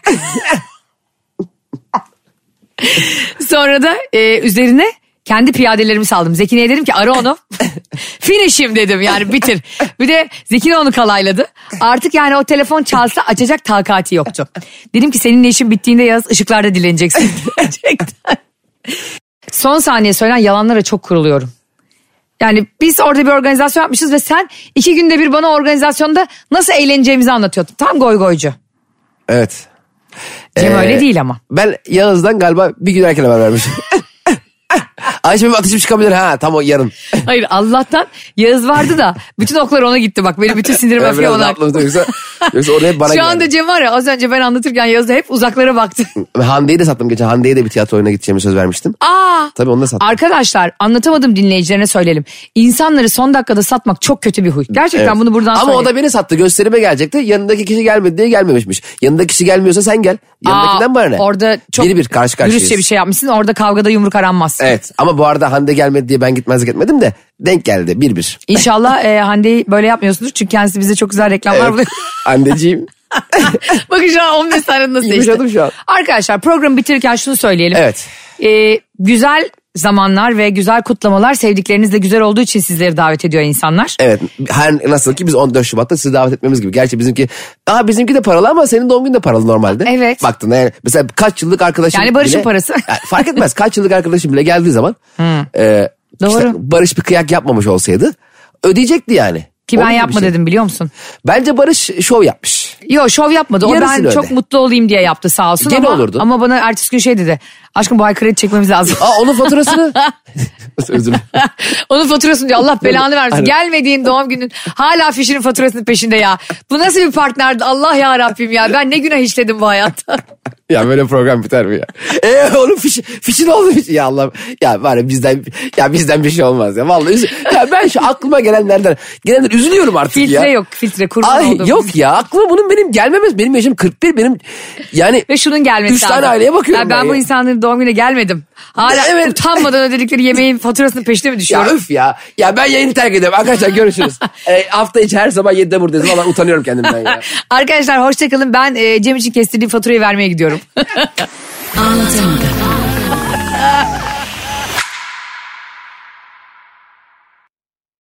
Sonra da e, üzerine kendi piyadelerimi saldım. Zekine'ye dedim ki ara onu. Finish'im dedim yani bitir. Bir de Zekine onu kalayladı. Artık yani o telefon çalsa açacak takati yoktu. Dedim ki seninle işin bittiğinde yaz ışıklarda dileneceksin. Gerçekten. Son saniye söylenen yalanlara çok kuruluyorum. Yani biz orada bir organizasyon yapmışız ve sen iki günde bir bana organizasyonda nasıl eğleneceğimizi anlatıyordun. Tam goy goycu. Evet. Cem Ee, öyle değil ama. Ben Yağız'dan galiba bir gün erken haber vermişim. Ayşe benim ateşim çıkabilir ha tam o yarın. Hayır Allah'tan Yağız vardı da bütün oklar ona gitti bak. Benim bütün sinirim öfke biraz ona. yoksa, yoksa oraya bana Şu geldi. anda Cem var ya az önce ben anlatırken Yağız da hep uzaklara baktı. Hande'yi de sattım geçen. Hande'ye de bir tiyatro oyuna gideceğimi söz vermiştim. Aa. Tabii onu da sattım. Arkadaşlar anlatamadım dinleyicilerine söyleyelim. İnsanları son dakikada satmak çok kötü bir huy. Gerçekten Evet. bunu buradan Ama söyleyeyim. o da beni sattı. Gösterime gelecekti. Yanındaki kişi gelmedi diye gelmemişmiş. Yanındaki kişi gelmiyorsa sen gel. Yanındakinden Aa, bana ne? Orada çok Biri bir karşı karşıyayız. dürüstçe bir şey yapmışsın. Orada kavgada yumruk aranmaz. Evet ama bu arada Hande gelmedi diye ben gitmezlik etmedim de denk geldi bir bir. İnşallah e, Hande'yi böyle yapmıyorsunuz. Çünkü kendisi bize çok güzel reklamlar Evet. buluyor. Anneciğim. Bakın şu an 15 saniye nasıl. Yumuşadım şu an. Arkadaşlar programı bitirirken şunu söyleyelim. Evet. E, güzel zamanlar ve güzel kutlamalar sevdiklerinizle güzel olduğu için sizleri davet ediyor insanlar. Evet her nasıl ki biz 14 Şubat'ta sizi davet etmemiz gibi. Gerçi bizimki Aa, bizimki de paralı ama senin doğum günün de paralı normalde. Evet. Baktın yani mesela kaç yıllık arkadaşım Yani Barış'ın bile- parası. Fark etmez kaç yıllık arkadaşım bile geldiği zaman e, Doğru. işte Barış bir kıyak yapmamış olsaydı ödeyecekti yani. Ki ben yapma şey. dedim biliyor musun? Bence Barış şov yapmış. Yo şov yapmadı. O Yarısını ben öde. çok mutlu olayım diye yaptı sağ olsun Gene ama, olurdu. ama bana ertesi gün şey dedi. Aşkım bu ay kredi çekmemiz lazım. Aa onun faturasını. Özür dilerim. Onun faturasını diyor Allah belanı versin. Gelmediğin doğum günün hala fişinin faturasının peşinde ya. Bu nasıl bir partnerdi Allah ya Rabbim ya. Ben ne günah işledim bu hayatta. ya böyle program biter mi ya? Eee onun fişi, fişi ne oldu? Fişi? Ya Allah. Ya ya bizden, ya bizden bir şey olmaz ya. Vallahi ya ben şu aklıma gelenlerden, gelenler üzülüyorum artık ya. Filtre yok filtre kurban Ay, oldum. yok ya aklıma bunun benim gelmemez. Benim yaşım 41 benim yani Ve şunun gelmesi Üç tane aileye bakıyorum Ya ben ben bu ya. insanların doğum gününe gelmedim. Hala Evet. utanmadan ödedikleri yemeğin faturasının peşine mi ya düşüyorum? öf ya. Ya ben yayını terk ediyorum. Arkadaşlar görüşürüz. e, hafta içi her sabah 7'de buradayız. Valla utanıyorum kendimden ya. Arkadaşlar hoşçakalın. Ben e, Cem için kestirdiğim faturayı vermeye gidiyorum. Anlatamadım.